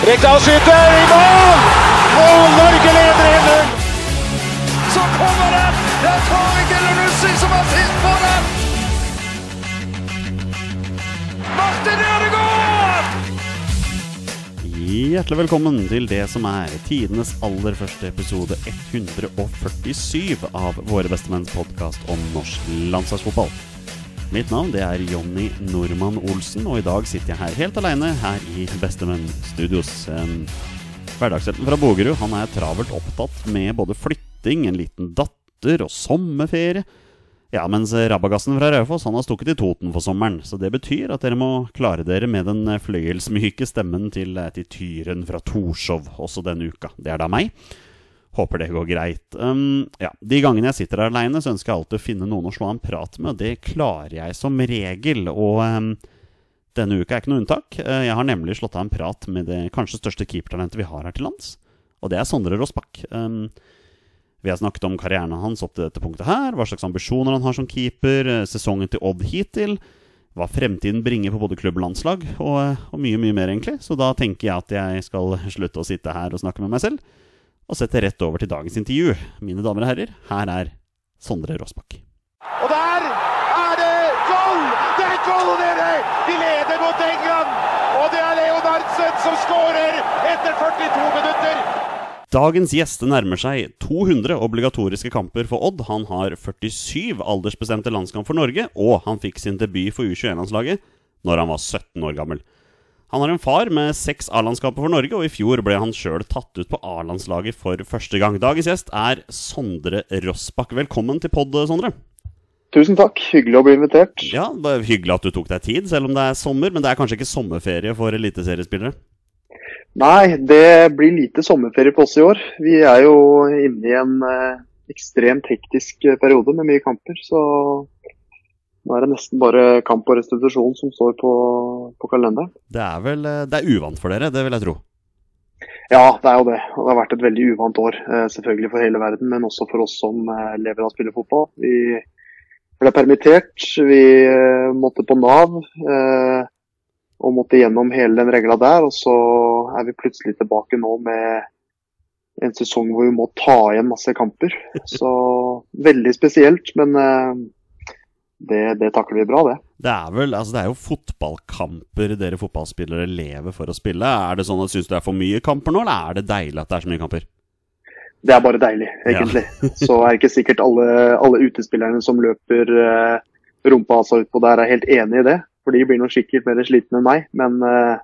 Rekdal skyter i mål! Og Norge leder 1-0! Så kommer den! Det er Tariq Elunussi som har sist på den! Martin Ødegaard! Hjertelig velkommen til det som er tidenes aller første episode 147 av Våre bestemenns podkast om norsk landslagsfotball. Mitt navn det er Jonny Normann Olsen, og i dag sitter jeg her helt aleine her i Bestemenn Studios. En Hverdagshelten fra Bogerud han er travelt opptatt med både flytting, en liten datter og sommerferie. Ja, mens Rabagassen fra Raufoss han har stukket i Toten for sommeren. Så det betyr at dere må klare dere med den fløyelsmyke stemmen til, til Tyren fra Torshov også denne uka. Det er da meg. Håper det går greit. Um, ja, De gangene jeg sitter her aleine, ønsker jeg alltid å finne noen å slå en prat med. og Det klarer jeg som regel. Og um, denne uka er ikke noe unntak. Uh, Jeg har nemlig slått av en prat med det kanskje største keepertalentet vi har her til lands. Og det er Sondre Rossbakk. Um, vi har snakket om karrieren hans opp til dette punktet her, hva slags ambisjoner han har som keeper, eh, sesongen til Odd hittil, hva fremtiden bringer på både klubb og landslag, og, eh, og mye, mye mer, egentlig. Så da tenker jeg at jeg skal slutte å sitte her og snakke med meg selv, og setter rett over til dagens intervju. Mine damer og herrer, her er Sondre Rossbakk. Og der er det goal! Det er goal, dere! De leder mot England! Og det er Leonardsen som skårer etter 42 minutter! Dagens gjest nærmer seg 200 obligatoriske kamper for Odd. Han har 47 aldersbestemte landskamp for Norge, og han fikk sin debut for U21-landslaget når han var 17 år gammel. Han har en far med seks A-landskamper for Norge, og i fjor ble han sjøl tatt ut på A-landslaget for første gang. Dagens gjest er Sondre Rossbakk. Velkommen til pod, Sondre. Tusen takk. Hyggelig å bli invitert. Ja, det er Hyggelig at du tok deg tid, selv om det er sommer. Men det er kanskje ikke sommerferie for eliteseriespillere? Nei, det blir lite sommerferie på oss i år. Vi er jo inne i en eh, ekstremt hektisk eh, periode med mye kamper. Så nå er det nesten bare kamp og restitusjon som står på, på kalenderen. Det er vel eh, Det er uvant for dere, det vil jeg tro. Ja, det er jo det. Og det har vært et veldig uvant år. Eh, selvfølgelig for hele verden, men også for oss som eh, lever av å spille fotball. Vi ble permittert. Vi måtte på Nav. og måtte gjennom hele den regla der. Og så er vi plutselig tilbake nå med en sesong hvor vi må ta igjen masse kamper. Så veldig spesielt, men det, det takler vi bra, det. Det er vel, altså det er jo fotballkamper dere fotballspillere lever for å spille. Er det sånn at Syns du det er for mye kamper nå, eller er det deilig at det er så mye kamper? Det er bare deilig, egentlig. Så er ikke sikkert alle, alle utespillerne som løper eh, rumpa seg utpå der, er helt enig i det. For de blir nok sikkert mer slitne enn meg. Men eh,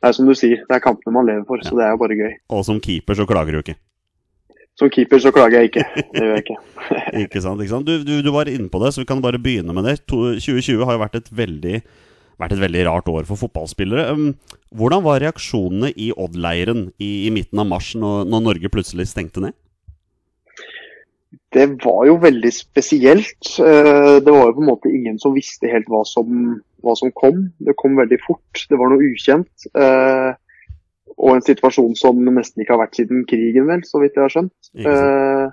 det er som du sier, det er kampene man lever for, så det er jo bare gøy. Og som keeper så klager du ikke. Som keeper så klager jeg ikke. Det gjør jeg ikke. Ikke sant? ikke sant? Du, du, du var inne på det, så vi kan bare begynne med det. 2020 har jo vært et veldig, vært et veldig rart år for fotballspillere. Um, Hvordan var reaksjonene i Odd-leiren i, i midten av mars, når, når Norge plutselig stengte ned? Det var jo veldig spesielt. Eh, Det var jo på en måte ingen som visste helt hva som, hva som kom. Det kom veldig fort. Det var noe ukjent. Og en situasjon som nesten ikke har vært siden krigen, vel, så vidt jeg har skjønt. Eh,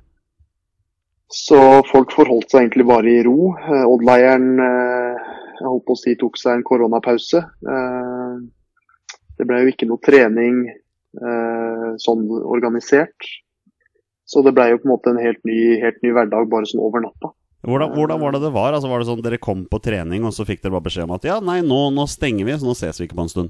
Så folk forholdt seg egentlig bare i ro. Eh, Odd-leiren eh, jeg holdt på å si, tok seg en koronapause. Eh, Det ble jo ikke noe trening sånn organisert. Så det ble jo på en måte en helt ny, helt ny hverdag bare sånn over natta. Hvordan, hvordan var det det var? Altså Var det sånn Dere kom på trening, og så fikk dere bare beskjed om at ja, nei, nå, nå stenger vi, så nå ses vi ikke på en stund?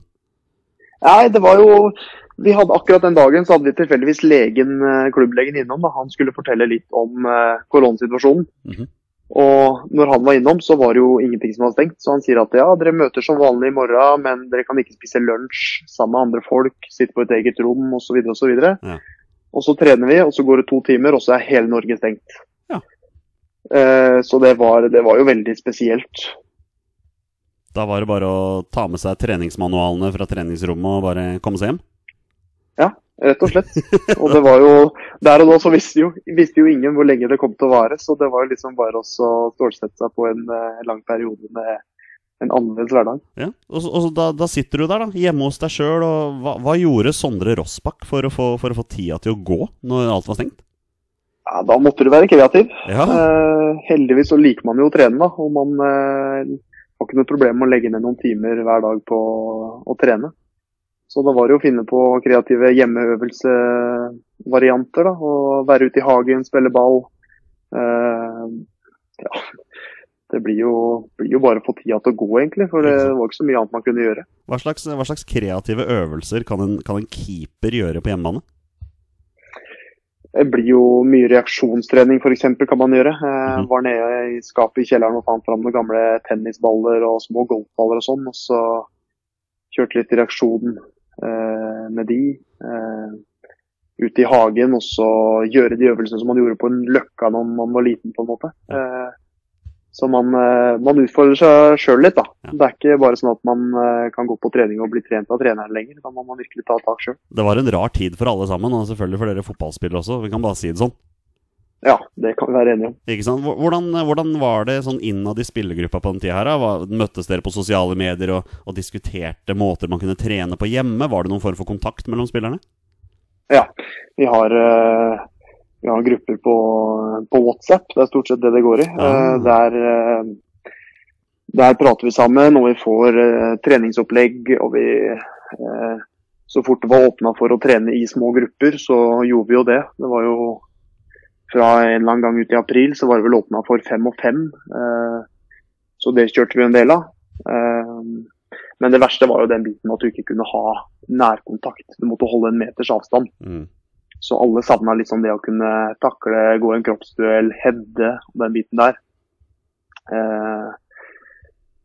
Nei, det var jo Vi hadde akkurat den dagen så hadde vi tilfeldigvis legen, eh, klubblegen innom. da. Han skulle fortelle litt om eh, koronasituasjonen. -hmm. Og når han var innom, så var det jo ingenting som var stengt. Så han sier at ja, dere møter som vanlig i morgen, men dere kan ikke spise lunsj sammen med andre folk, sitte på et eget rom osv. osv. Ja. Og så trener vi, og så går det to timer, og så er hele Norge stengt. Ja. Eh, så det var, det var jo veldig spesielt. Da var det bare å ta med seg treningsmanualene fra treningsrommet og bare komme seg hjem? Ja, Rett og slett. Og det var jo Der og da så visste jo, visste jo ingen hvor lenge det kom til å vare, så det var jo liksom bare å stålsette seg på en eh, lang periode med en annerledes hverdag. Ja, og, og da, da sitter du der, da, hjemme hos deg sjøl, og hva, hva gjorde Sondre Rossbakk for å, få, for å få tida til å gå når alt var stengt? Ja, Da måtte du være kreativ. Ja, Eh, heldigvis så liker man jo å trene, da. Og man eh, har ikke noe problem med å legge ned noen timer hver dag på å trene. Så da var det å finne på kreative hjemmeøvelsevarianter. da, og Være ute i hagen, spille ball. Eh, ja, det blir jo, blir jo bare å få tida til å gå, egentlig. For det var ikke så mye annet man kunne gjøre. hva slags, hva slags kreative øvelser kan en, kan en keeper gjøre på hjemmebane? Det blir jo mye reaksjonstrening f.eks. kan man gjøre. Jeg Mhm. var nede i skapet i kjelleren og fant fram noen gamle tennisballer og små golfballer og sånn. Og så kjørte litt reaksjon eh, med de. Eh, ute i hagen og så gjøre de øvelsene som man gjorde på en løkka når man var liten, på en måte. Eh, så man, eh, man utfordrer seg sjøl litt, da. Ja. Det er ikke bare sånn at man eh, kan gå på trening og bli trent av treneren lenger. Da må man virkelig ta tak sjøl. Det var en rar tid for alle sammen, og selvfølgelig for dere fotballspillere også. Vi kan bare si det sånn. Ja, det kan vi være enige om. Ikke sant? Hvordan, hvordan var det sånn innad i spillergruppa på den tida her? da? Møttes dere på sosiale medier og, og diskuterte måter man kunne trene på hjemme? Var det noen form for kontakt mellom spillerne? Ja, vi har, eh, vi har grupper på, på WhatsApp. Det er stort sett det det går i. Eh, Der, eh, der prater vi sammen, og vi får eh, treningsopplegg. og vi eh, Så fort det var åpna for å trene i små grupper, så gjorde vi jo det. Det var jo fra en eller annen gang ut i april, så var det vel åpna for fem og fem. eh, Så det kjørte vi en del av. Men det verste var jo den biten at du ikke kunne ha nærkontakt. Du måtte holde en meters avstand. Mm. Så alle savna liksom det å kunne takle, gå en kroppsduell, heade og den biten der. Eh,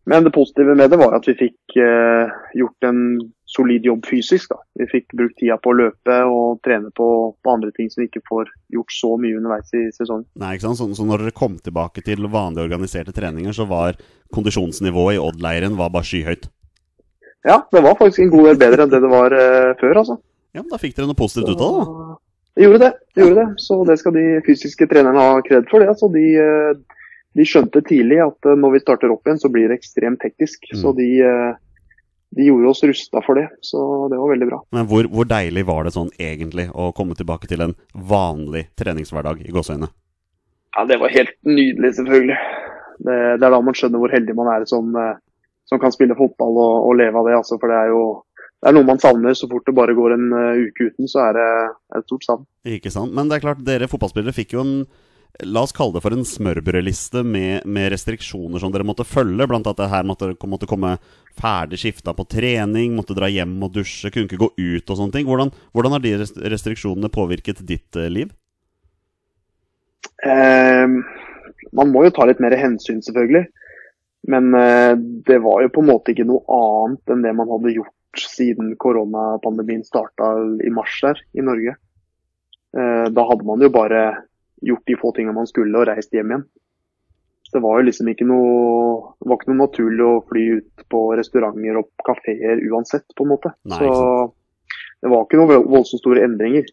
men det positive med det var at vi fikk eh, gjort en solid jobb fysisk. Da. Vi fikk brukt tida på å løpe og trene på, på andre ting som vi ikke får gjort så mye underveis i sesongen. Nei, ikke sant? Så, så når dere kom tilbake til vanlig organiserte treninger, så var kondisjonsnivået i Odd-leiren bare skyhøyt? Ja, det var faktisk en god del bedre enn det det var eh, før, altså. Ja, men Da fikk dere noe positivt ut av det, Det gjorde det. de gjorde det. Så det skal de fysiske trenerne ha kred for. det. Altså, de, eh, de skjønte tidlig at eh, når vi starter opp igjen, så blir det ekstremt teknisk. Mm. Så de, eh, de gjorde oss rusta for det. Så det var veldig bra. Men hvor, hvor deilig var det sånn egentlig å komme tilbake til en vanlig treningshverdag i gåseøynene? Ja, Det var helt nydelig, selvfølgelig. Det, det er da man skjønner hvor heldig man er som, som kan spille fotball og, og leve av det. Altså, for det er jo det er noe man savner. Så fort det bare går en eh, uke uten, så er det et stort savn. Ikke sant? Men det er klart, dere fotballspillere fikk jo en La oss kalle det for en smørbrødliste med, med restriksjoner som dere måtte følge. Blant annet at det her måtte, måtte komme ferdig skifta på trening, måtte dra hjem og dusje, kunne ikke gå ut og sånne ting. Hvordan, hvordan har de restriksjonene påvirket ditt eh, liv? Eh, man må jo ta litt mer hensyn, selvfølgelig. Men eh, det var jo på en måte ikke noe annet enn det man hadde gjort siden koronapandemien starta i mars her i Norge. Eh, da hadde man jo bare gjort de få tingene man skulle og reist hjem igjen. Så det var jo liksom ikke noe Det var ikke noe naturlig å fly ut på restauranter og kafeer uansett, på en måte. Nei, Så det var ikke noe voldsomt store endringer.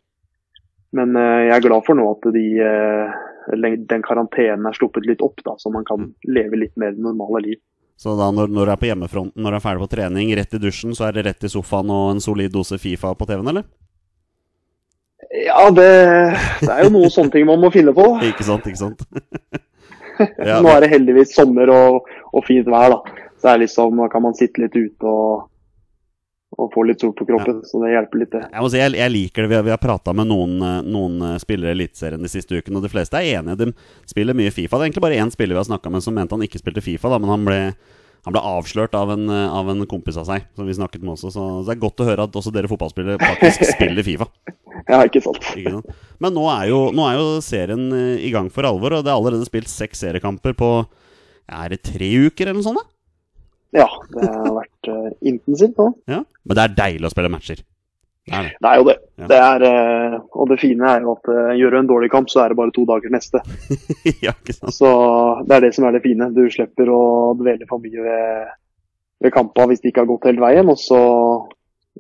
Men eh, jeg er glad for nå at de, eh, den karantenen er sluppet litt opp, da, så man kan leve litt mer normale liv. Så da når, når du er på hjemmefronten, når du er ferdig på trening, rett i dusjen, så er det rett i sofaen og en solid dose Fifa på TV-en, eller? Ja, det, det er jo noen sånne ting man må finne på. Ikke sant, ikke sant? ja, Nå er det heldigvis sommer og, og fint vær, da. Så er liksom, kan man sitte litt ute og, og få litt sol på kroppen. Så det hjelper litt, det. Jeg må si, jeg, jeg liker det. Vi har, vi har prata med noen, eh, noen eh, spillere i Eliteserien de siste ukene, og de fleste er enige. De spiller mye Fifa. Det er egentlig bare én spiller vi har snakka med som mente han ikke spilte Fifa, da, men han ble, han ble avslørt av en, eh, av en kompis av seg, som vi snakket med også. Så det er godt å høre at også dere fotballspillere faktisk spiller Fifa. Ja, ikke sant. Ikke sant? Men nå er, jo, nå er jo serien i gang for alvor, og det er allerede spilt seks seriekamper på Er det tre uker eller noe sånt? da? Ja, det har vært eh, intensivt nå. Ja. Men det er deilig å spille matcher. Det er det. Det er jo det. Ja. det er, eh, og det fine er jo at eh, gjør du en dårlig kamp, så er det bare to dager neste. ja, ikke sant? Så det er det som er det fine. Du slipper å dvele for mye ved, ved kampene hvis det ikke har gått helt veien. Og så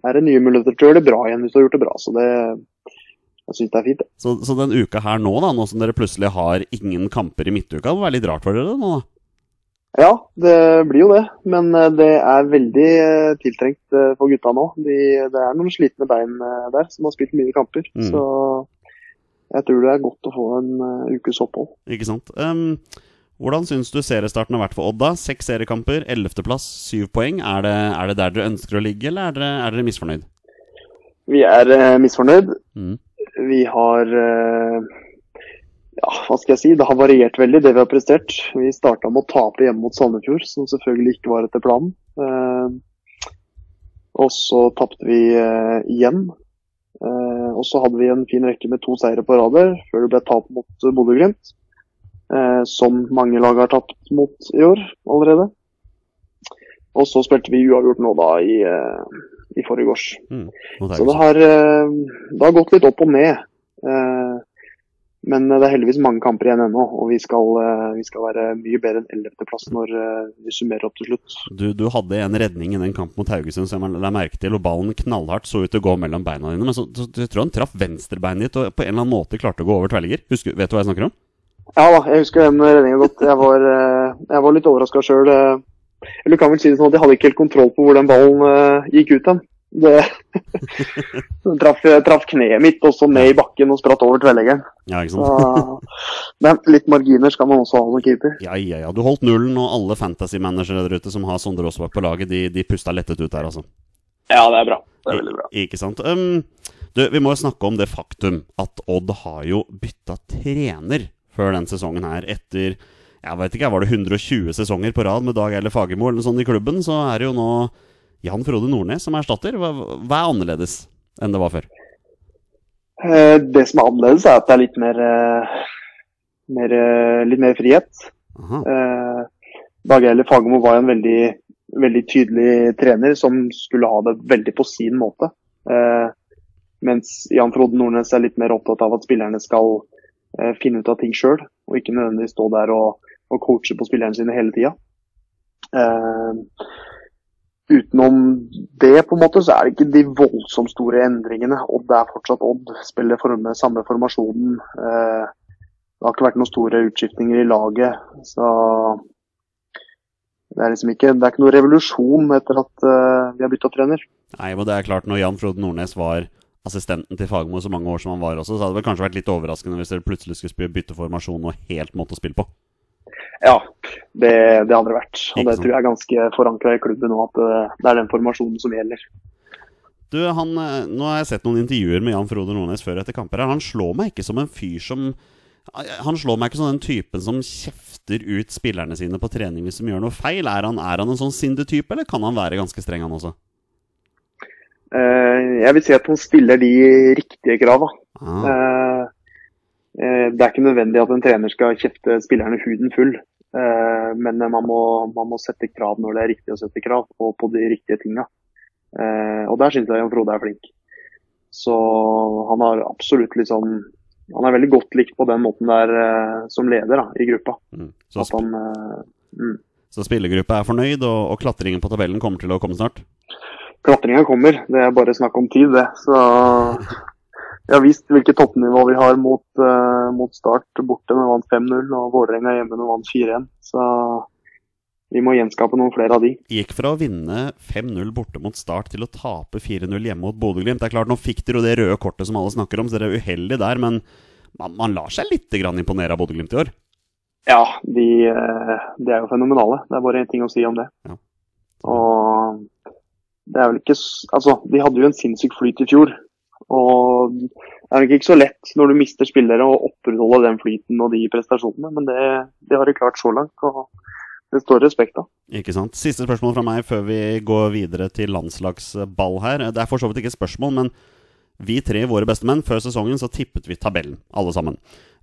er det nye muligheter til å gjøre det bra igjen hvis du har gjort det bra. Så det, jeg syns det er fint. det. Så, så den uka her nå, da, nå som dere plutselig har ingen kamper i midtuka, det må være litt rart for dere nå, da? Ja, det blir jo det. Men eh, det er veldig eh, tiltrengt eh, for gutta nå. De, det er noen slitne bein der som har spilt mye kamper. Mm. Så jeg tror det er godt å få en ukes opphold. Ikke sant? Um, hvordan syns du seriestarten har vært for Odda? Seks seriekamper, ellevteplass, syv poeng. Er det, er det der dere ønsker å ligge, eller er dere, er dere misfornøyd? Vi er misfornøyd. Mm. Vi har eh, Ja, hva skal jeg si. Det har variert veldig, det vi har prestert. Vi starta med å tape hjemme mot Sandefjord, som selvfølgelig ikke var etter planen. Eh, og så tapte vi eh, igjen. Eh, og så hadde vi en fin rekke med to seire på rader, før det ble tap mot uh, Bodø-Glimt. Eh, som mange lag har tapt mot i år allerede. Og så spilte vi uavgjort nå da i, eh, i forgårs. Mm. Så det har, eh, det har gått litt opp og ned. Eh, Men det er heldigvis mange kamper igjen ennå, og vi skal, eh, vi skal være mye bedre enn 11.-plass når eh, vi summerer opp til slutt. Du, du hadde en redning i den kampen mot Haugesund som jeg la merke til, og ballen knallhardt så ut til å gå mellom beina dine. Men så, så, jeg tror han traff venstrebeinet ditt og på en eller annen måte klarte å gå over tverrligger. Vet du hva jeg snakker om? Ja da, jeg husker den redningen godt. Jeg var, eh, jeg var litt overraska sjøl. Eller du kan vel si det sånn at jeg hadde ikke helt kontroll på hvor den ballen eh, gikk ut hen. Det traff, traff kneet mitt også ned i bakken og spratt over tverrleggeren. Ja? Men litt marginer skal man også ha som keeper. Ja, ja, ja. Du holdt nullen, og alle fantasy-managere der ute som har Sondre Aasbakk på laget, de, de pusta lettet ut der, altså. Ja, det er bra. Det er veldig bra. I- Ikke sant. Um, du, vi må jo snakke om det faktum at Odd har jo bytta trener før den sesongen her. Etter jeg vet ikke, var det 120 sesonger på rad med Dag Eller Fagermo eller noe sånt i klubben, så er det jo nå Jan Frode Nordnes som erstatter. Hva, hva er annerledes enn det var før? Eh, Det som er annerledes, er at det er litt mer, eh, mer, eh, litt mer frihet. Aha. Dag Eiler Fagermo var en veldig, veldig tydelig trener som skulle ha det veldig på sin måte. Mens Jan Frode Nordnes er litt mer opptatt av at spillerne skal finne ut av ting sjøl, og ikke nødvendigvis stå der og, og coache på spillerne sine hele tida. Utenom det, på en måte, så er det ikke de voldsomt store endringene. Odd er fortsatt Odd, spiller for med samme formasjonen. Eh, det har ikke vært noen store utskiftninger i laget. Så det er liksom ikke, det er ikke noen revolusjon etter at eh, vi har bytta trener. Nei, men det er klart, når Jan Frode Nordnes var assistenten til Fagermo så mange år som han var også, så hadde det vel kanskje vært litt overraskende hvis dere plutselig skulle bytte formasjon og helt måte å spille på. Ja, det, det hadde det vært. Og det tror jeg er ganske forankra i klubben nå, at eh, det er den formasjonen som gjelder. Du, han, eh, Nå har jeg sett noen intervjuer med Jan Frode Nordnes før etter kamper. Han slår meg ikke som en fyr som Han slår meg ikke som den typen som kjefter ut spillerne sine på trening hvis de gjør noe feil. Er han, er han en sånn sindetype, eller kan han være ganske streng, han også? Eh, jeg vil si at han stiller de riktige krava. Ah, Eh, eh, det er ikke nødvendig at en trener skal kjefte spillerne huden full. Eh, men man må, man må sette krav når det er riktig å sette krav, og på de riktige tinga. Eh, og der syns jeg Jan Frode er flink. Så han har absolutt liksom Han er veldig godt likt på den måten der eh, som leder da, i gruppa. mm. så, sp han, eh, mm. så spillergruppa er fornøyd, og, og klatringen på tabellen kommer til å komme snart? Klatringa kommer, det er bare snakk om tid, det. Så vi har visst hvilket toppnivå vi har mot, uh, mot Start borte når vi vant 5-0, og Vålerenga hjemme når vi vant 4-1. Så vi må gjenskape noen flere av de. Gikk fra å vinne 5-0 borte mot Start til å tape 4-0 hjemme mot Bodø-Glimt. Det er klart, Nå fikk dere jo det røde kortet som alle snakker om, så dere er uheldige der. Men man, man lar seg litt grann imponere av Bodø-Glimt i år. Ja, de, eh, de er jo fenomenale. Det er bare én ting å si om det. Ja. Og det er vel ikke Altså, de hadde jo en sinnssyk flyt i fjor. Og det er nok ikke så lett når du mister spillere å opprettholde den flyten og de prestasjonene, men det, det har de klart så langt. og det står respekt av. Ikke sant? Siste spørsmål fra meg før vi går videre til landslagsball her. Det er for så vidt ikke et spørsmål, men vi tre, våre bestemenn, før sesongen så tippet vi tabellen, alle sammen.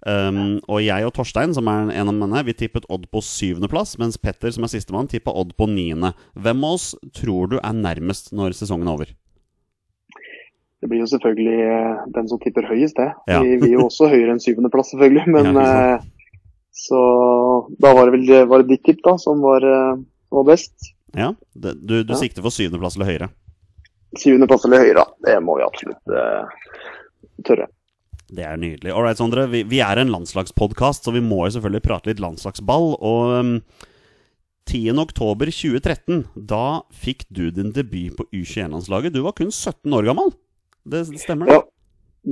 Um, og jeg og Torstein, som er en av mennene, vi tippet Odd på syvendeplass, mens Petter, som er sistemann, tippa Odd på niende. Hvem av oss tror du er nærmest når sesongen er over? Det blir jo selvfølgelig eh, den som tipper høyest, det. Ja. Vi, vi er jo også høyere enn syvendeplass, selvfølgelig. Men Ja, eh, så da var det vel var det ditt tipp da, som var, eh, var best. Ja, det, du, du Ja. sikter for syvendeplass eller høyere? syvendeplass eller høyere. Det må vi absolutt uh, tørre. Det er nydelig. All right, Sondre. Vi, vi er en landslagspodkast, så vi må jo selvfølgelig prate litt landslagsball. Og um, 10.10.2013, da fikk du din debut på U21-landslaget. Du var kun 17 år gammel. Det stemmer, det? Ja,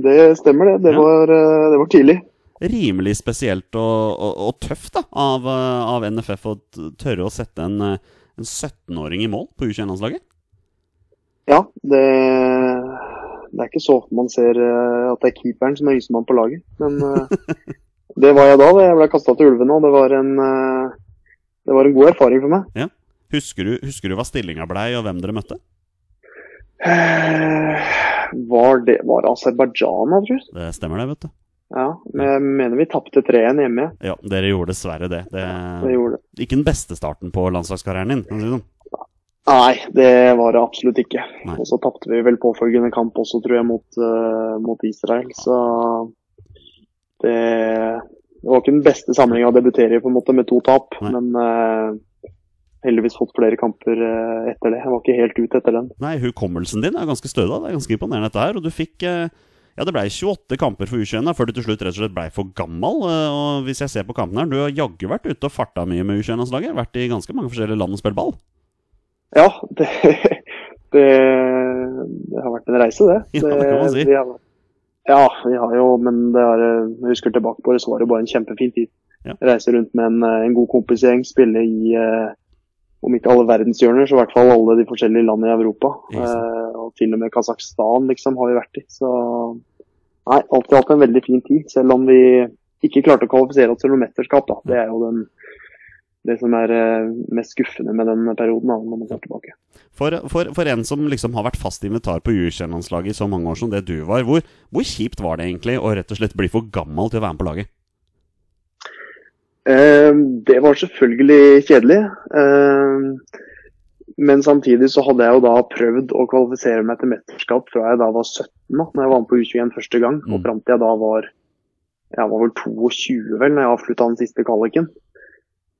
det stemmer, det. Det, Ja. var, eh, det var tidlig. Rimelig spesielt og, og, og tøft da, av, eh, av NFF å tørre å sette en, eh, en 17-åring i mål på U21-landslaget. Ja, det, det er ikke så ofte man ser at det er keeperen som er yngstemann på laget. Men det var jeg da. da Jeg ble kasta til ulvene, og det var, en, det var en god erfaring for meg. Husker du, husker du hva stillinga blei, og hvem dere møtte? Eh, Var det var Aserbajdsjan, tror jeg? Det stemmer, det, vet du. Ja, men jeg mener vi tapte 3-1 hjemme. Ja, dere gjorde dessverre det. det Det gjorde ikke den beste starten på landslagskarrieren din. kan du si det sånn. Nei, det var det absolutt ikke. Nei. Og så tapte vi vel påfølgende kamp også, tror jeg, mot, uh, mot Israel. Så det, det var ikke den beste samlinga å debutere i, på en måte, med to tap. Nei. Men eh, heldigvis fått flere kamper eh, etter det. Jeg var ikke helt ute etter den. Nei, hukommelsen din er ganske stødig. Det er ganske imponerende dette her. Og du fikk eh, Ja, det ble 28 kamper for U21 da, før du til slutt rett og slett blei for gammel. eh, Og hvis jeg ser på kampene her, du har jaggu vært ute og farta mye med U21-landslaget. Vært i ganske mange forskjellige land og spilt ball. Ja, det, det, det har vært en reise, det. Ja, det kan man si. har, ja, vi har jo, men det er, jeg husker tilbake på det, så var det bare en kjempefin tid. Ja. Reise rundt med en, en god kompisgjeng, spille i eh, om ikke alle verdenshjørner, så i hvert fall alle de forskjellige landene i Europa. Eh, og til og med Kasakhstan liksom, har vi vært i. Så nei, alt i alt en veldig fin tid. Selv om vi ikke klarte å kvalifisere oss til noe mesterskap. Da. Det er jo den, det som er eh, mest skuffende med den perioden, da, når man ser tilbake. For, for, for en som liksom har vært fast invitar på U21-landslaget i så mange år som det du var, hvor, hvor kjipt var det egentlig å rett og slett bli for gammel til å være med på laget? Eh, Det var selvfølgelig kjedelig. Eh, Men samtidig så hadde jeg jo da prøvd å kvalifisere meg til mesterskap fra jeg da var 17, da når jeg var med på U21 første gang. Mm. Og fram til jeg da var jeg var vel 22 vel når jeg avslutta den siste kvaliken.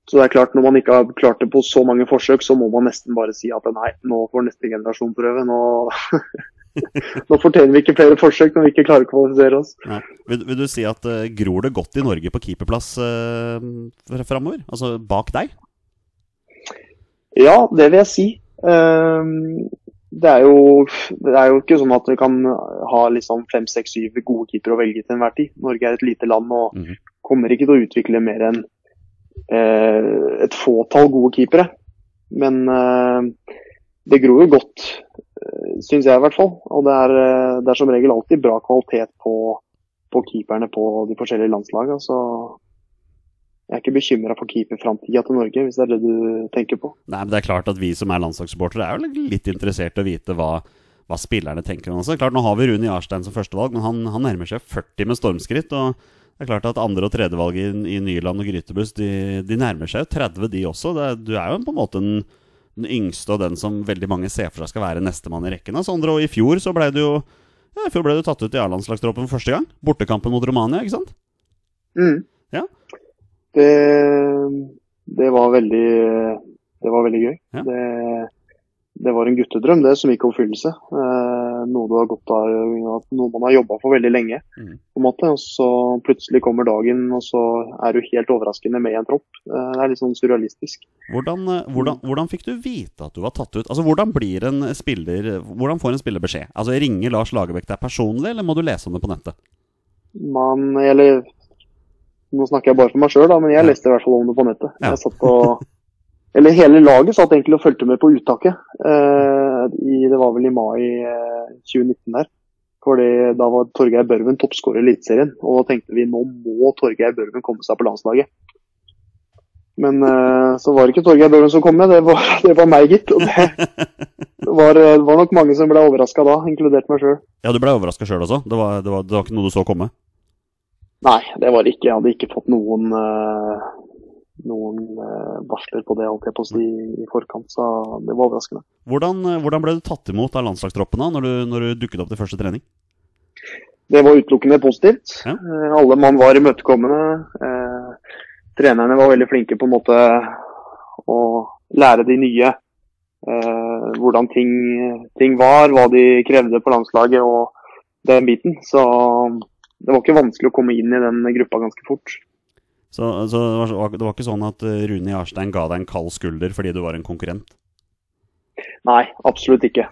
Så det er klart, når man ikke har klart det på så mange forsøk, så må man nesten bare si at nei, nå får neste generasjon prøve. Nå, nå fortjener vi ikke flere forsøk når vi ikke klarer å kvalifisere oss. Ja. Vil, vil du si at uh, gror det godt i Norge på keeperplass uh, framover? Altså bak deg? Ja, det vil jeg si. Ehm, det, er jo, det er jo ikke sånn at vi kan ha liksom fem, seks, syv gode keepere å velge til enhver tid. Norge er et lite land og Mhm. kommer ikke til å utvikle mer enn uh, et fåtall gode keepere. Men det gror jo godt, uh, syns jeg i hvert fall. Og det er, eh, det er som regel alltid bra kvalitet på, på keeperne på de forskjellige landslagene. Så jeg er ikke bekymra for keeperframtida til Norge, hvis det er det du tenker på. Nei, men det er klart at vi som er landslagssupportere er jo litt interessert i å vite hva, hva spillerne tenker om altså. Klart, Nå har vi Rune Jarstein som førstevalg, men han, han nærmer seg 40 med stormskritt. og det er klart at Andre- og tredjevalg i, i Nyland og Grytebuss de, de nærmer seg jo 30, de også. Det, du er jo på en måte den, den yngste og den som veldig mange ser for seg skal være nestemann i rekken. av Sondre, og I fjor så ble du jo ja, i fjor ble du tatt ut i A-landslagstroppen første gang. Bortekampen mot Romania, ikke sant? Mm. Ja. Det, det var veldig Det var veldig gøy. Ja. Det, det var en guttedrøm det som gikk i oppfyllelse. Eh, noe du har gått av, noe man har jobba for veldig lenge. Mm. på en måte. Og så plutselig kommer dagen, og så er du helt overraskende med i en tropp. Eh, det er litt sånn surrealistisk. Hvordan, eh, hvordan, hvordan fikk du vite at du var tatt ut? Altså, Hvordan blir en spiller Hvordan får en spiller beskjed? Altså, Ringer Lars Lagerbäck deg personlig, eller må du lese om det på nettet? Man, eller Nå snakker jeg bare for meg sjøl, men jeg leste i hvert fall om det på nettet. Jeg satt på, eller hele laget satt egentlig og fulgte med på uttaket. Eh, i, det var vel i mai eh, 2019 der. Fordi da var Torgeir Børven toppskårer i Eliteserien. Og da tenkte vi nå må Torgeir Børven komme seg på landslaget. Men eh, så var det ikke Torgeir Børven som kom med, det var, det var meg, gitt. Og det var, det var nok mange som ble overraska da, inkludert meg sjøl. Ja, du ble overraska sjøl også? Det var, det, var, det var ikke noe du så komme? Nei, det var det ikke. Jeg hadde ikke fått noen, eh, noen eh, varsler på det, holdt jeg på å si, i forkant. Så det var overraskende. Hvordan, eh, hvordan ble du tatt imot av landslagstroppen da, når du, når du dukket opp til første trening? Det var utelukkende positivt. Ja. Eh, alle mann var imøtekommende. Eh, trenerne var veldig flinke på en måte å lære de nye eh, hvordan ting, ting var, hva de krevde på landslaget og den biten. Så det var ikke vanskelig å komme inn i den gruppa ganske fort. Så, så det, var, det var ikke sånn at eh, Rune Jarstein ga deg en kald skulder fordi du var en konkurrent? Nei, absolutt ikke.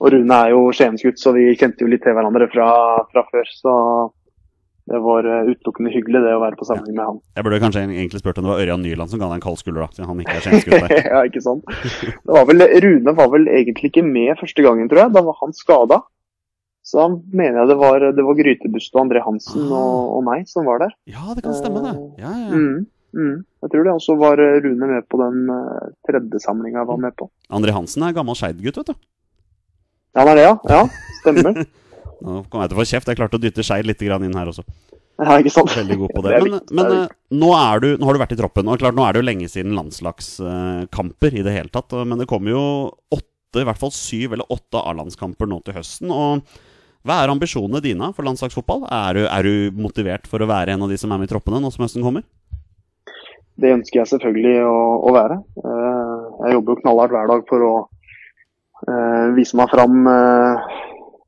Og Rune er jo Skiensgutt, så vi kjente jo litt til hverandre fra, fra før. Så det var eh, utelukkende hyggelig det å være på samling med han. Jeg burde kanskje egentlig spurt om det var Ørjan Nyland som ga deg en kald skulder, da, siden han ikke er skjensgutt der. ja, ikke sant. Det var vel, Rune var vel egentlig ikke med første gangen, tror jeg. Da var han skada. Så da mener jeg det var, det var Grytebust og André Hansen Ah. og, og meg som var der. Ja, det kan stemme, det. Ja, ja. Mm, mm. Jeg tror det. Og så var eh, Rune med på den eh, tredje samlinga jeg var med på. André Hansen er gammel Skeid-gutt, vet du. Ja, han er det, ja. Ja, Stemmer. Nå kommer jeg til å få kjeft. Jeg klarte å dytte Skeid litt inn her også. Ja, ikke sant. Veldig god på det. Men, men eh, nå, du, nå har du vært i troppen, og klart nå er det jo lenge siden landslagskamper i det hele tatt. Men det kommer jo åtte, i hvert fall syv eller åtte A-landskamper nå til høsten. og Hva er ambisjonene dine for landslagsfotball? Er du, er du motivert for å være en av de som er med i troppene nå som høsten kommer? Det ønsker jeg selvfølgelig å, å være. Eh, Jeg jobber jo knallhardt hver dag for å eh, vise meg fram eh,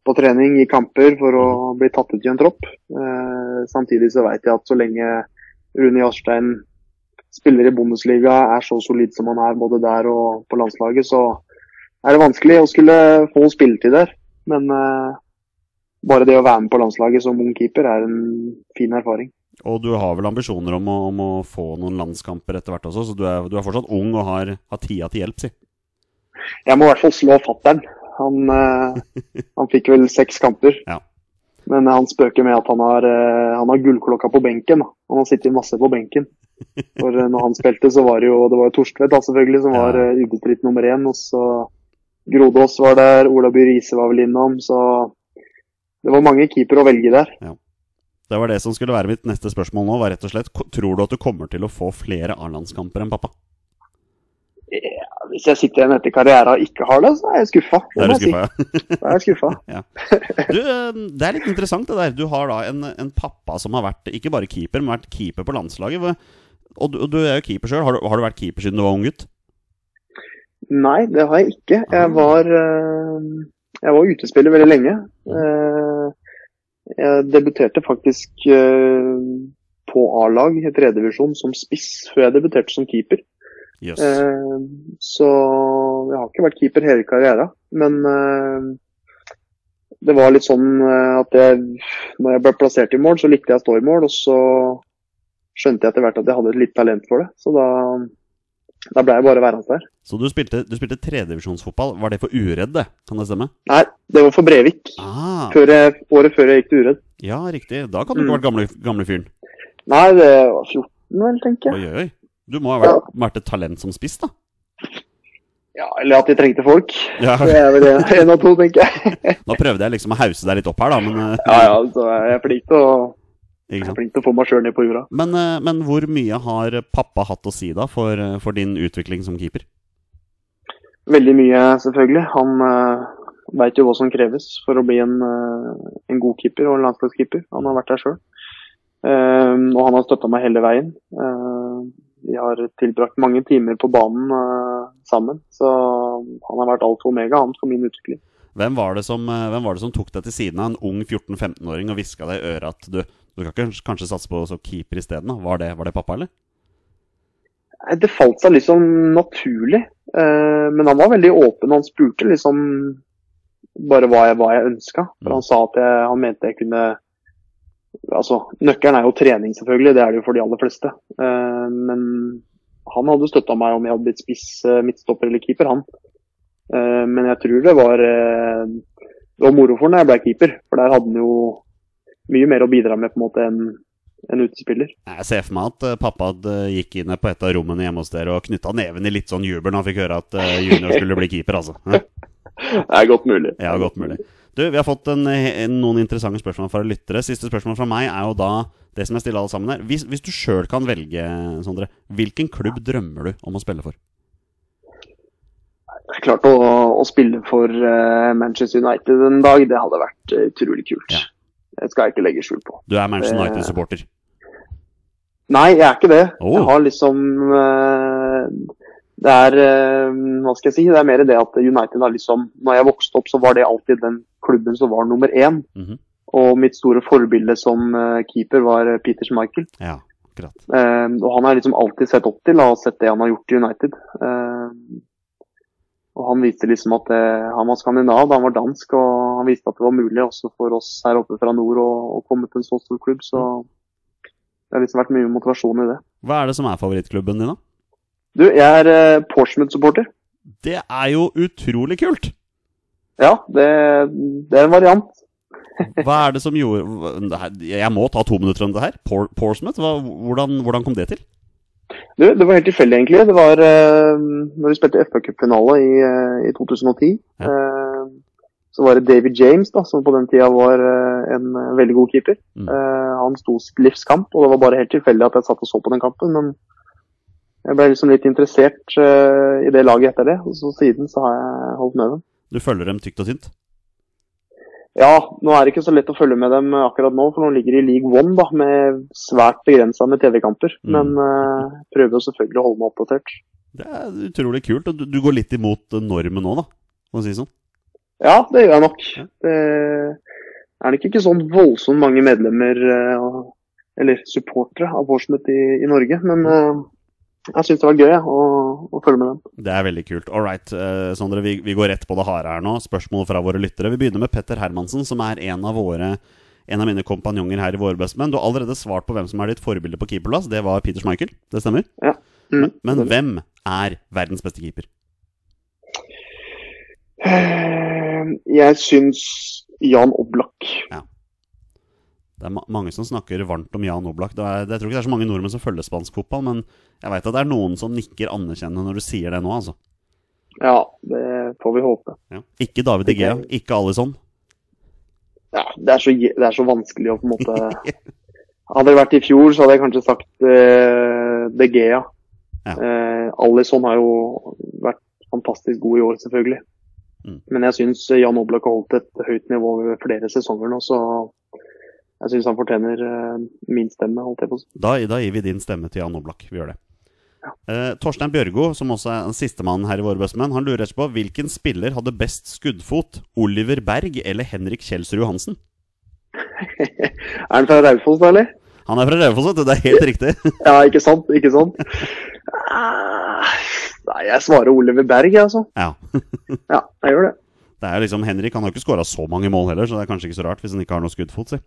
på trening i kamper for å bli tatt ut i en tropp. Samtidig så vet jeg at så lenge Rune Jarstein spiller i Bundesliga, er så solid som han er både der og på landslaget, så er det vanskelig å skulle få spilletid der. Men eh, bare det å være med på landslaget som ung keeper er en fin erfaring. Og du har vel ambisjoner om å, om å få noen landskamper etter hvert også, så du er, du er fortsatt ung og har, har tida til hjelp, si. Jeg må i hvert fall slå fattern. Han, eh, han fikk vel seks kamper. Ja. Men han spøker med at han har, eh, han har gullklokka på benken. Da. Han har sittet masse på benken. For eh, når han spilte, så var det jo det var Torstvedt da, selvfølgelig, som var ubestridt nummer én. Og så Grodås var der, Ola By Riise var vel innom. Så det var mange keepere å velge der. Det var det som skulle være mitt neste spørsmål nå, var rett og slett Tror du at du kommer til å få flere A-landskamper enn pappa? Ja, hvis jeg sitter igjen etter karrieren og ikke har det, så er jeg skuffa. Det er jeg si. skuffa, ja. Da er jeg skuffa. Du, eh, det er litt interessant det der. Du har da en, en pappa som har vært ikke bare keeper, men vært keeper på landslaget. Og du, du er jo keeper sjøl. Har, du- har du vært keeper siden du var ung gutt? Nei, det har jeg ikke. Ah. Jeg var, eh, jeg var utespiller veldig lenge. Eh, Jeg debuterte faktisk eh, på A-lag i tredjedivisjon som spiss før jeg debuterte som keeper. Yes. Eh, Så jeg har ikke vært keeper hele karrieren. Men det var litt sånn at jeg, når jeg ble plassert i mål, så likte jeg å stå i mål. Og så skjønte jeg etter hvert at jeg hadde litt talent for det. Så da, da ble jeg bare værende der. Så du spilte, du spilte tredivisjonsfotball. Var det for uredd, det? Kan det stemme? Nei, det var for Brevik. Ah, Før jeg, året før jeg gikk til Uredd. ja, riktig. Da kan du ikke ha vært gamle, gamle fyren. Nei, det var 14 vel, tenker jeg. Oi, oi. Du må ha vært, vært et talent som spiss, da. Ja, Eller at de trengte folk. Ja. Det er vel én en av to, tenker jeg. Nå prøvde jeg liksom å hause deg litt opp her, da, men, eh, Ja, ja, så jeg er flink til å, jeg er flink til å få meg sjøl ned på jorda. Men, eh, men hvor mye har pappa hatt å si da for, eh, for din utvikling som keeper? Veldig mye, selvfølgelig. Han uh, veit jo hva som kreves for å bli en, uh, en god keeper og en landslagskeeper. Han har vært der sjøl. og han har støtta meg hele veien. Uh, vi har tilbrakt mange timer på banen eh, sammen. Så han har vært alt for omega han for min utvikling. Hvem var, det som, eh, hvem var det som tok deg til siden av en ung 14-15-åring og hviska deg i øret at du, du kan ikke kanskje satse på keeper isteden? da? Var, det- var det pappa, eller? Det falt seg liksom naturlig. Eh, men han var veldig åpen. Han spurte liksom bare hva jeg, hva jeg ønska. Mm. For han sa at jeg, han mente jeg kunne Altså, nøkkelen er jo trening, selvfølgelig. Det er det jo for de aller fleste. Eh, men han hadde støtta meg om jeg hadde blitt spiss, eh, midtstopper eller keeper, han. Men jeg tror det var Det var moro for når jeg ble keeper. For der hadde han jo mye mer å bidra med på en måte enn en utespiller. Jeg ser for meg at eh, pappa gikk inn på et av rommene hjemme hos dere og knytta neven i litt sånn jubel når han fikk høre at eh, junior skulle bli keeper, altså. Det er godt mulig. Ja, godt mulig. Du, Vi har fått en, en, noen interessante spørsmål fra lyttere. Siste spørsmål fra meg er jo da det som jeg stiller alle sammen her. Hvis, hvis du sjøl kan velge, Sondre, hvilken klubb drømmer du om å spille for? Det er klart å, å spille for eh, Manchester United en dag, det hadde vært eh, utrolig kult. Ja. Det skal jeg ikke legge skjul på. Du er Manchester United-supporter. Nei, jeg er ikke det. Oh. Jeg har liksom eh, Det er eh, hva skal jeg si, det er mer det at United har liksom Når jeg vokste opp, så var det alltid den klubben som var nummer én. Mhm. Og mitt store forbilde som eh, keeper var Peter Schmeichel. Ja, akkurat. Og han har jeg liksom alltid sett opp til og sett det han har gjort i United. Eh, og han viste liksom at det, han var skandinav, han var dansk, og han viste at det var mulig også for oss her oppe fra nord å, å komme til en så stor klubb. Så det har liksom vært mye motivasjon i det. Hva er det som er favorittklubben din, da? Du, jeg er eh, Portsmouth-supporter. Det er jo utrolig kult! Ja, det, det er en variant. Hva er det som gjorde Jeg må ta to minutter om det her. Por Portsmouth, hvordan, hvordan kom det til? Du, det var helt tilfeldig, egentlig. Det var uh, når vi spilte FA-cupfinale i, uh, i 2010. Ja. Uh, så var det David James, da, som på den tida var uh, en veldig god keeper. Mm. Han sto sitt livskamp, og det var bare helt tilfeldig at jeg satt og så på den kampen. Men jeg ble liksom litt interessert i det laget etter det, og så siden så har jeg holdt med dem. Du følger dem tykt og tynt? Ja, nå er det ikke så lett å følge med dem akkurat nå, for nå ligger de i league one da, med svært begrensa med TV-kamper. Mm. Men uh, prøver jo selvfølgelig å holde meg oppdatert. Det er utrolig kult. Du, du går litt imot normen nå, da, å si sånn. Ja, det gjør jeg nok. Ja. Det er nok ikke sånn voldsomt mange medlemmer eh, eller supportere av Portsmouth i, i Norge, men eh, jeg syns det var gøy ja, å, å følge med dem. Det er veldig kult. All right, uh, Sondre, vi, vi går rett på det harde her nå. Spørsmål fra våre lyttere. Vi begynner med Petter Hermansen, som er en av våre en av mine kompanjonger her i Våre bestemenn. Du har allerede svart på hvem som er ditt forbilde på keeperplass. Det var Peter Schmeichel. Det stemmer? Mm. Men hvem er verdens beste keeper? Eh, Jeg syns Jan Oblak. Det er ma mange som snakker varmt om Jan Oblak. Det er, jeg tror ikke det er så mange nordmenn som følger spansk fotball, men jeg veit at det er noen som nikker anerkjennende når du sier det nå, altså. Ja, det får vi håpe. Ja. Ikke David De Gea, ikke Alison. Ja, det er så, det er så vanskelig å på en måte Hadde det vært i fjor, så hadde jeg kanskje sagt uh, De Gea. Ja. Uh, Alisson har jo vært fantastisk god i år, selvfølgelig. Mm. Men jeg syns Jan Oblak har holdt et høyt nivå ved flere sesonger nå, så jeg syns han fortjener eh, min stemme, holdt jeg på å si. Da, da gir vi din stemme til Jan Oblak. Vi gjør det. Eh, Torstein Bjørgo, som også er sistemann her i Våre bestemenn, han lurer på hvilken spiller hadde best skuddfot? Oliver Berg eller Henrik Kjelsrud Johansen? Er han fra Raufoss, da, eller? Han er fra Raufoss, vet du. Det er helt riktig. Ja, ikke sant? Ikke sant? Ah, Nei, jeg svarer Oliver Berg, jeg, altså. Ja. Ja, jeg gjør det. Det er liksom Henrik han har ikke skåra så mange mål heller, så det er kanskje ikke så rart hvis han ikke har noe skuddfot. Si.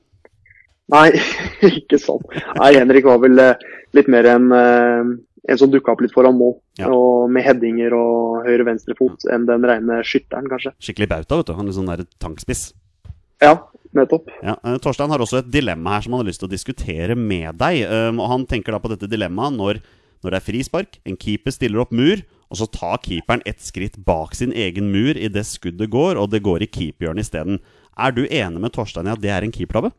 Nei, ikke sant. Nei, Henrik var vel eh, litt mer en, eh, en som dukka opp litt foran mål. Ja. Og med headinger og høyre-venstre fot enn den rene skytteren, kanskje. Skikkelig bauta, vet du. Han er sånn der tankspiss. Ja, nettopp. Ja, eh, Torstein har også et dilemma her som han har lyst til å diskutere med deg. Um, og Han tenker da på dette dilemmaet når, når det er frispark, en keeper stiller opp mur, og så tar keeperen ett skritt bak sin egen mur idet skuddet går, og det går i keeperhjørnet isteden. Er du enig med Torstein i at det er en keepertabbe?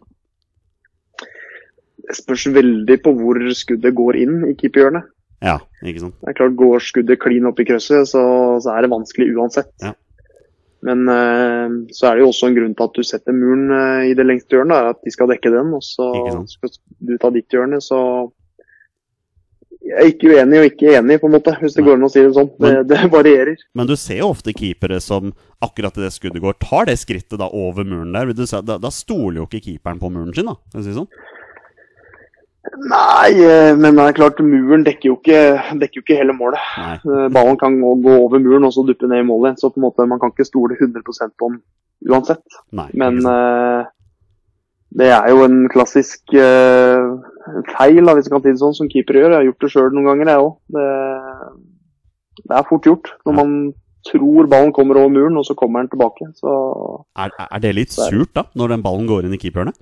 Det spørs veldig på hvor skuddet går inn i keeperhjørnet. Ja, ikke sant? Det er klart, Går skuddet klin opp i krøsset, så, så er det vanskelig uansett. Ja. Men uh, så er det jo også en grunn til at du setter muren uh, i det lengste hjørnet, er at de skal dekke den. Og så skal du ta ditt hjørne, så Jeg er ikke uenig og ikke enig, på en måte, hvis det Nei. går an å si det sånn. Det, Men- det varierer. Men du ser jo ofte keepere som akkurat idet skuddet går, tar det skrittet da over muren der. Da, da stoler jo ikke keeperen på muren sin, da. Kan jeg si det sånn? Nei, eh, men det er klart, muren dekker jo ikke, dekker jo ikke hele målet. Nei. Eh, Ballen kan gå gå over muren og så duppe ned i målet. Så på en måte, man kan ikke stole 100% på den uansett. Nei Men uh, det er jo en klassisk uh, feil, da, hvis jeg kan si det sånn, som keeper gjør. Jeg har gjort det sjøl noen ganger, jeg òg. Det, det er fort gjort når man tror ballen kommer over muren, og så kommer den tilbake. Så er, er det litt surt, da, når den ballen går inn i keeperhjørnet?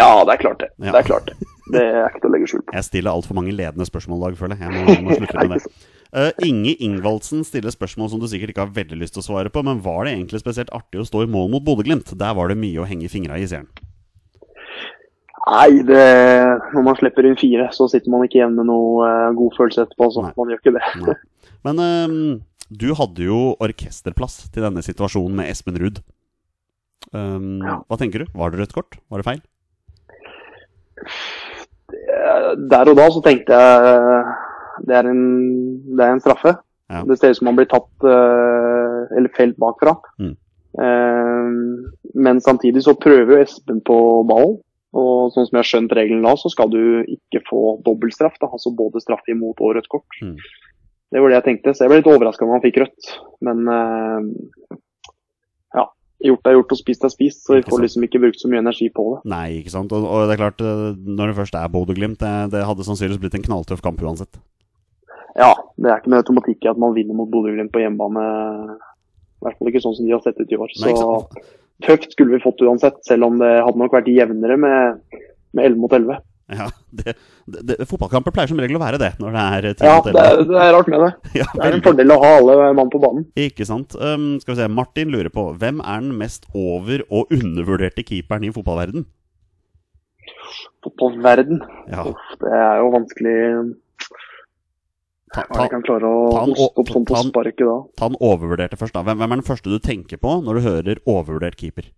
ja, det er klart det. Ja. Det er klart det. Det er ikke til å legge skjul på. Jeg stiller altfor mange ledende spørsmål i dag, føler jeg. Jeg må, jeg må slutte med det. Uh, Inge Ingvaldsen stiller spørsmål som du sikkert ikke har veldig lyst til å svare på, men var det egentlig spesielt artig å stå i mål mot Bodø-Glimt? Der var det mye å henge fingra i, sier han. Nei, det, når man slipper inn fire, så sitter man ikke igjen med noe uh, god følelse etterpå. Så Nei. man gjør ikke det. Nei. Men uh, du hadde jo orkesterplass til denne situasjonen med Espen Ruud. Um, Ja. Hva tenker du? Var det rødt kort? Var det feil? Der og da så tenkte jeg det er en, det er en straffe. Ja. Det ser ut som man blir tatt eh, eller felt bakfra. Mm. Eh, men samtidig så prøver jo Espen på ballen. Og sånn som jeg har skjønt reglene da, så skal du ikke få dobbeltstraff. Altså både straff imot og rødt kort. Mm. Det var det jeg tenkte. Så jeg ble litt overraska når han fikk rødt. Men eh, gjort er gjort og spist er spist, så vi får liksom ikke brukt så mye energi på det. Nei, ikke sant. Og, og det er klart, eh, når det først er Bodø-Glimt, det, det hadde sannsynligvis blitt en knalltøff kamp uansett. Ja, det er ikke noe automatikk i at man vinner mot Bodø-Glimt på hjemmebane. I hvert fall ikke sånn som de har sett ut i år. Så tøft skulle vi fått uansett, selv om det hadde nok vært jevnere med, med 11 mot 11. Ja, det, det, det, Fotballkamper pleier som regel å være det når det er 10 Ja, det er, det er rart med det. Ja, Det er en fordel å ha alle mann på banen. Ikke sant. Um, skal vi se, Martin lurer på hvem er den mest over- og undervurderte keeperen i fotballverden? Fotballverden. Ja, Uff, det er jo vanskelig ta, ta, kan klare å ta en hoste å- opp sånn på sparket da. ta den overvurderte først, da. Hvem, hvem er den første du tenker på når du hører overvurdert keeper?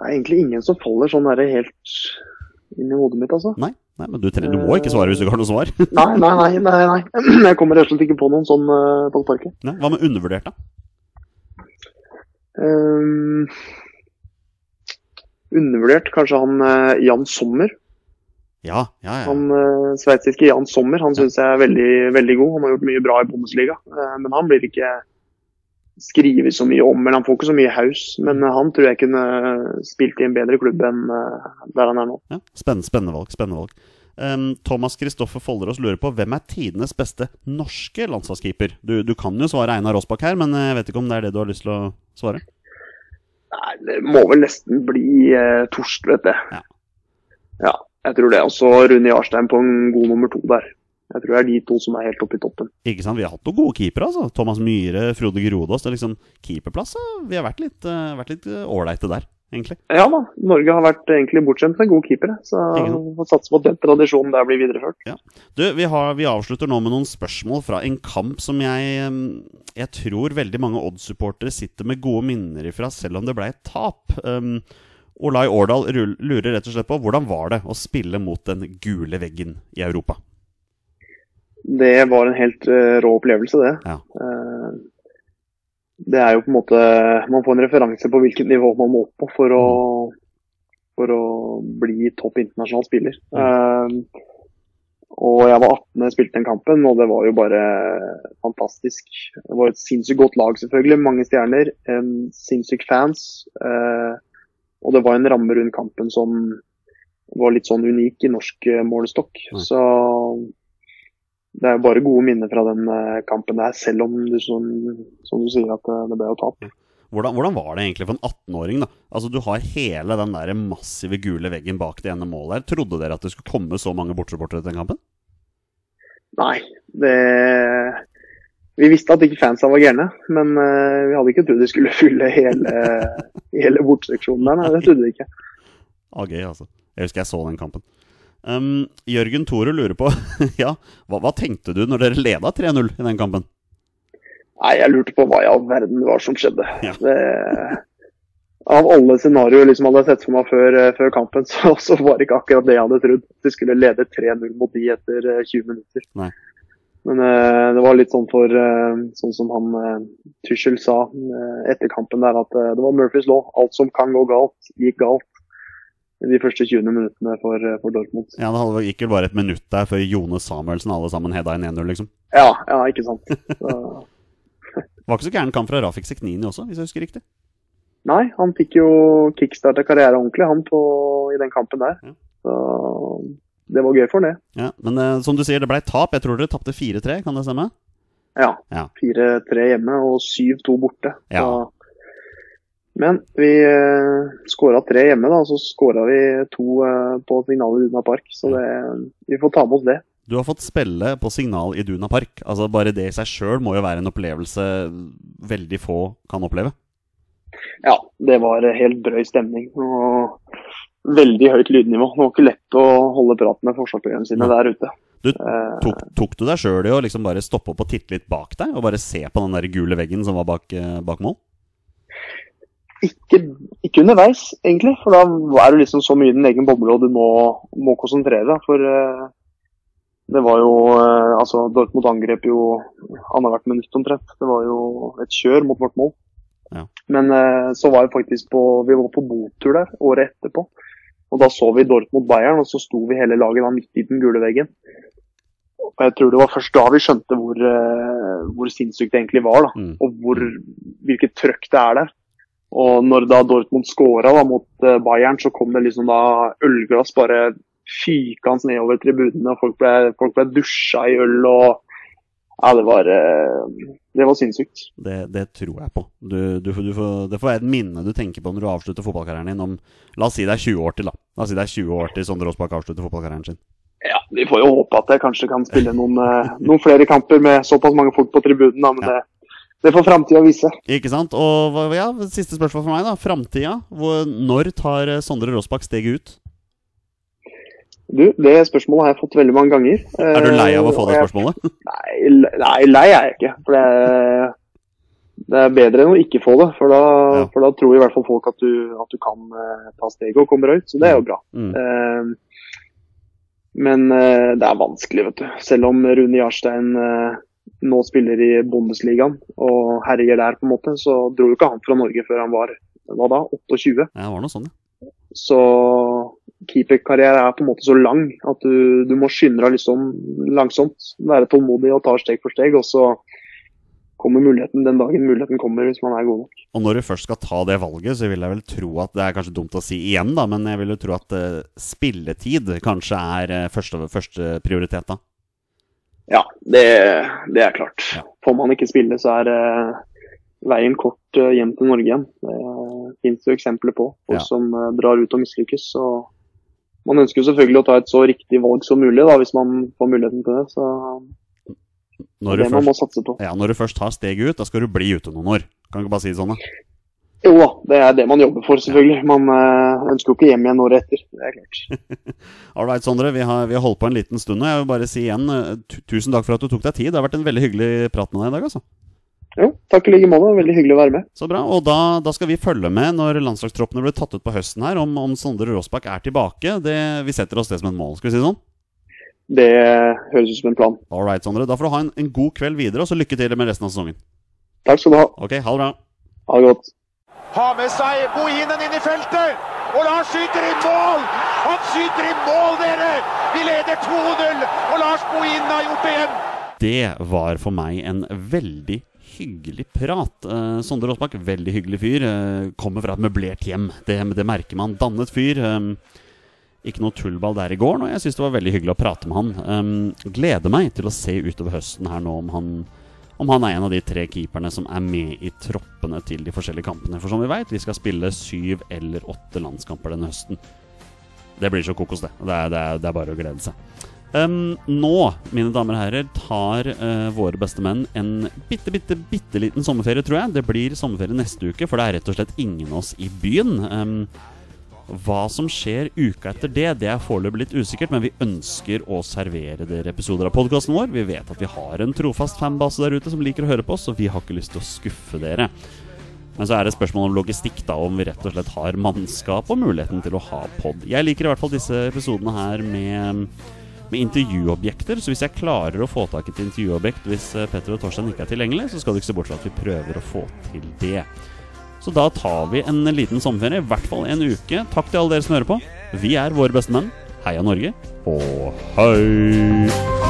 Det er egentlig ingen som faller sånn der helt inn i hodet mitt, altså. Nei, nei men du, trenger, du må ikke svare hvis du ikke har noe svar. Nei, nei, nei. nei, nei. Jeg kommer rett og slett ikke på noen sånn eh, på sparket. Hva med undervurdert, da? Um, undervurdert kanskje han eh, Jan Sommer. Ja, ja, ja. Han uh, sveitsiske Jan Sommer han syns jeg er veldig, veldig god. Han har gjort mye bra i Bundesliga. Eh, men han blir ikke skrevet så mye om, eller han får ikke så mye haus. Men eh, han tror jeg kunne spilt i en bedre klubb enn eh, der han er nå. ja. Spennende, spennende valg. spennende valg. Um, Thomas Kristoffer Follerås lurer på hvem er tidenes beste norske landslagskeeper? Du, du kan jo svare Einar Aasbakk her, men jeg vet ikke om det er det du har lyst til å svare? Nei, det må vel nesten bli eh, Torst, vet jeg. Ja. ja, jeg tror det. Og så Rune Jarstein på en god nummer to der. Jeg tror det er de to som er helt oppe i toppen. Ikke sant, Vi har hatt noen gode keepere. altså Thomas Myhre, Frode Grodås. Det er liksom Keeperplass så Vi har vært litt eh, eh, ålreite der, egentlig. Ja da, Norge har vært egentlig bortskjemt med gode keepere. Så vi får satse på at den tradisjonen der blir videreført. Du, vi, har, vi avslutter nå med noen spørsmål fra en kamp som jeg Jeg tror veldig mange Odd-supportere sitter med gode minner ifra, selv om det ble et tap. Um, Olai Årdal lurer rett og slett på hvordan var det å spille mot den gule veggen i Europa? Det var en helt eh, rå opplevelse, det. Ja. Eh, det er jo på en måte Man får en referanse på hvilket nivå man må opp på for å, for å bli topp internasjonal spiller. Eh, og jeg var 18 da jeg spilte den kampen, og det var jo bare fantastisk. Det var et sinnssykt godt lag, selvfølgelig. Mange stjerner. Sinnssykt fans. og det var en ramme rundt kampen som var litt sånn unik i norsk målestokk. Mm. Så det er jo bare gode minner fra den eh, kampen der, selv om du, som, som du sier at eh, det ble jo tap. Hvordan, hvordan var det egentlig for en 18-åring? da? Altså Du har hele den der massive gule veggen bak det ene målet her. Trodde dere at det skulle komme så mange bortsupportere til den kampen? Nei, det Vi visste at ikke fansa var gærne, men eh, vi hadde ikke trodd de skulle fylle hele, hele bortseksjonen der. Nei, det trodde vi ikke. Ah, gøy, altså. Jeg husker jeg så den kampen. Um, Jørgen Tore lurer på Ja, hva, hva tenkte du når dere leda 3-0 i den kampen? Nei, jeg lurte på hva i all verden det var som skjedde. Ja. Det, av alle scenarioer liksom jeg sett for meg før, eh, før kampen, så, så var det ikke akkurat det jeg hadde trodd. Vi skulle lede 3-0 mot de etter eh, 20 minutter. Nei. Men uh, det var litt sånn for uh, Sånn som han uh, Tuchel sa eh, etter kampen der, at eh, det var Murphys law. Alt som kan gå galt, gikk galt. De første 20 minuttene for, eh, for Dortmund. Ja, Det gikk vel bare et minutt der før Jone Samuelsen alle sammen heada inn 1-0, liksom. Ja, ja, ikke sant. Så, Var ikke så gæren kamp fra Rafik Seknini også, hvis jeg husker riktig. Nei, han fikk jo kickstarta karrieren ordentlig, han, på, i den kampen der. Ja. Så det var gøy for det. Ja, Men uh, som du sier, det ble tap. Jeg tror dere tapte 4-3, kan det stemme? Ja. Ja. 4-3 hjemme og 7-2 borte. Ja. Men vi uh, skåra tre hjemme, da, og så skåra vi to uh, på signalet i Duna Park. Så det, vi får ta med oss det. Du har fått spille på signal i Duna Park. Altså Bare det i seg sjøl må jo være en opplevelse veldig få kan oppleve. Ja, det var eh, helt brøy stemning. og Veldig høyt lydnivå. Det var ikke lett å holde praten med forsvarsspillerne sine ja. der ute. Du, Eh, tok, tok du deg sjøl i å liksom bare stoppe opp og titte litt bak deg? Og bare se på den der gule veggen som var bak, eh, bak mål? Ikke, ikke underveis, egentlig. For da er du liksom så mye i din egen boble, og du må, må konsentrere deg. For eh, Det var jo eh, Altså, Dortmund angrep jo annethvert minutt omtrent. Det var jo et kjør mot vårt mål. Ja. Men eh, så var vi faktisk på Vi var på botur der året etterpå. Og da så vi Dortmund Bayern, og så sto vi hele laget da midt i den gule veggen. Og jeg tror det var først da vi skjønte hvor, hvor sinnssykt det egentlig var. da, Mm. Og hvor, hvilket trøkk det er der. Og når da Dortmund skåra mot eh, Bayern, så kom det liksom da ølglass bare fykende nedover tribunene. Folk ble, folk ble dusja i øl og Ja, det var, eh, det var sinnssykt. Det, det tror jeg på. Du, du, du får, det får være et minne du tenker på når du avslutter fotballkarrieren din om La oss si det er 20 år til, da. La oss si det er 20 år til Sondre Aasbakk avslutter fotballkarrieren sin. Ja, Vi får jo håpe at jeg kanskje kan spille noen, eh, noen flere kamper med såpass mange folk på tribunen, da, men Ja. det, det får framtida vise. Ikke sant? Og ja, Siste spørsmål for meg, da. Framtida. Når tar eh, Sondre Råsbakk steget ut? Du, Det spørsmålet har jeg fått veldig mange ganger. Er du lei av å få det Eh, og jeg- spørsmålet? Nei, nei, lei er jeg ikke. For det, det er bedre enn å ikke få det. For da, Ja. for da tror i hvert fall folk at du, at du kan eh, ta steget og komme deg ut. Så det er jo bra. Mm. Men det er vanskelig, vet du. Selv om Rune Jarstein nå spiller i Bundesligaen og herjer der, på en måte, så dro jo ikke han fra Norge før han var hva da, 28. Ja, det var noe sånn, ja. Så keeperkarriere er på en måte så lang at du, du må skynde deg liksom langsomt. Være tålmodig og ta steg for steg. Og så kommer muligheten den dagen muligheten kommer, hvis man er god nok. Og når du først skal ta det valget, så vil jeg vel tro at Det er kanskje dumt å si igjen, da, men jeg vil jo tro at uh, spilletid kanskje er uh, første, første prioritet, da. Ja, det, det er klart. Ja. Får man ikke spille, så er uh, veien kort uh, hjem til Norge igjen. Det finnes jo eksempler på folk Ja. som drar ut og mislykkes. Og man ønsker jo selvfølgelig å ta et så riktig valg som mulig, da, hvis man får muligheten til det. Så Når det du, det man må satse på. ja, når du først tar steget ut, da skal du bli ute noen år. Kan ikke bare si det sånn, da. Jo da, det er det man jobber for, selvfølgelig. Man eh, ønsker jo ikke hjem igjen året etter. Det er klart. Ålreit, Sondre. Vi har, vi har holdt på en liten stund, og jeg vil bare si igjen eh, tusen takk for at du tok deg tid. Det har vært en veldig hyggelig prat med deg i dag, altså. Jo, takk i like måte. Veldig hyggelig å være med. Så bra. Og da, da skal vi følge med når landslagstroppene blir tatt ut på høsten her, om, om Sondre Råsbakk er tilbake. Det, vi setter oss det som et mål, skal vi si det sånn? Det høres ut som en plan. Ålreit, Sondre. Da får du ha en, en god kveld videre, og så lykke til med resten av sesongen. Takk skal du ha. Ok, ha det bra. Ha det godt. Har med seg Bohinen inn i feltet. Og Lars skyter i mål! Han skyter i mål, dere! Vi leder 2-0, og Lars Bohinen har gjort det igjen. Det var for meg en veldig hyggelig prat. Eh, Sondre Rossbakk, veldig hyggelig fyr. Eh, kommer fra et møblert hjem. Det, det merker man. Dannet fyr. Eh, ikke noe tullball der i går, og jeg syns det var veldig hyggelig å prate med han. Eh, gleder meg til å se utover høsten her nå om han, om han er en av de tre keeperne som er med i troppene til de forskjellige kampene. For som vi veit, vi skal spille syv eller åtte landskamper denne høsten. Det blir så kokos, det. Det er, det er, det er bare å glede seg. Um, nå, mine damer og herrer, tar uh, våre beste menn en bitte, bitte, bitte liten sommerferie, tror jeg. Det blir sommerferie neste uke, for det er rett og slett ingen av oss i byen. Um, hva som skjer uka etter det, det er foreløpig litt usikkert, men vi ønsker å servere dere episoder av podkasten vår. Vi vet at vi har en trofast fanbase der ute som liker å høre på oss, og vi har ikke lyst til å skuffe dere. Men så er det spørsmål om logistikk, da, om vi rett og slett har mannskap og muligheten til å ha pod. Jeg liker i hvert fall disse episodene her med, med intervjuobjekter, så hvis jeg klarer å få tak i et intervjuobjekt hvis eh, Petter og Torstein ikke er tilgjengelig, så skal du ikke se bort fra at vi prøver å få til det. Så da tar vi en liten sommerferie, i hvert fall en uke. Takk til alle dere som hører på. Vi er våre beste menn. Heia Norge, og hei!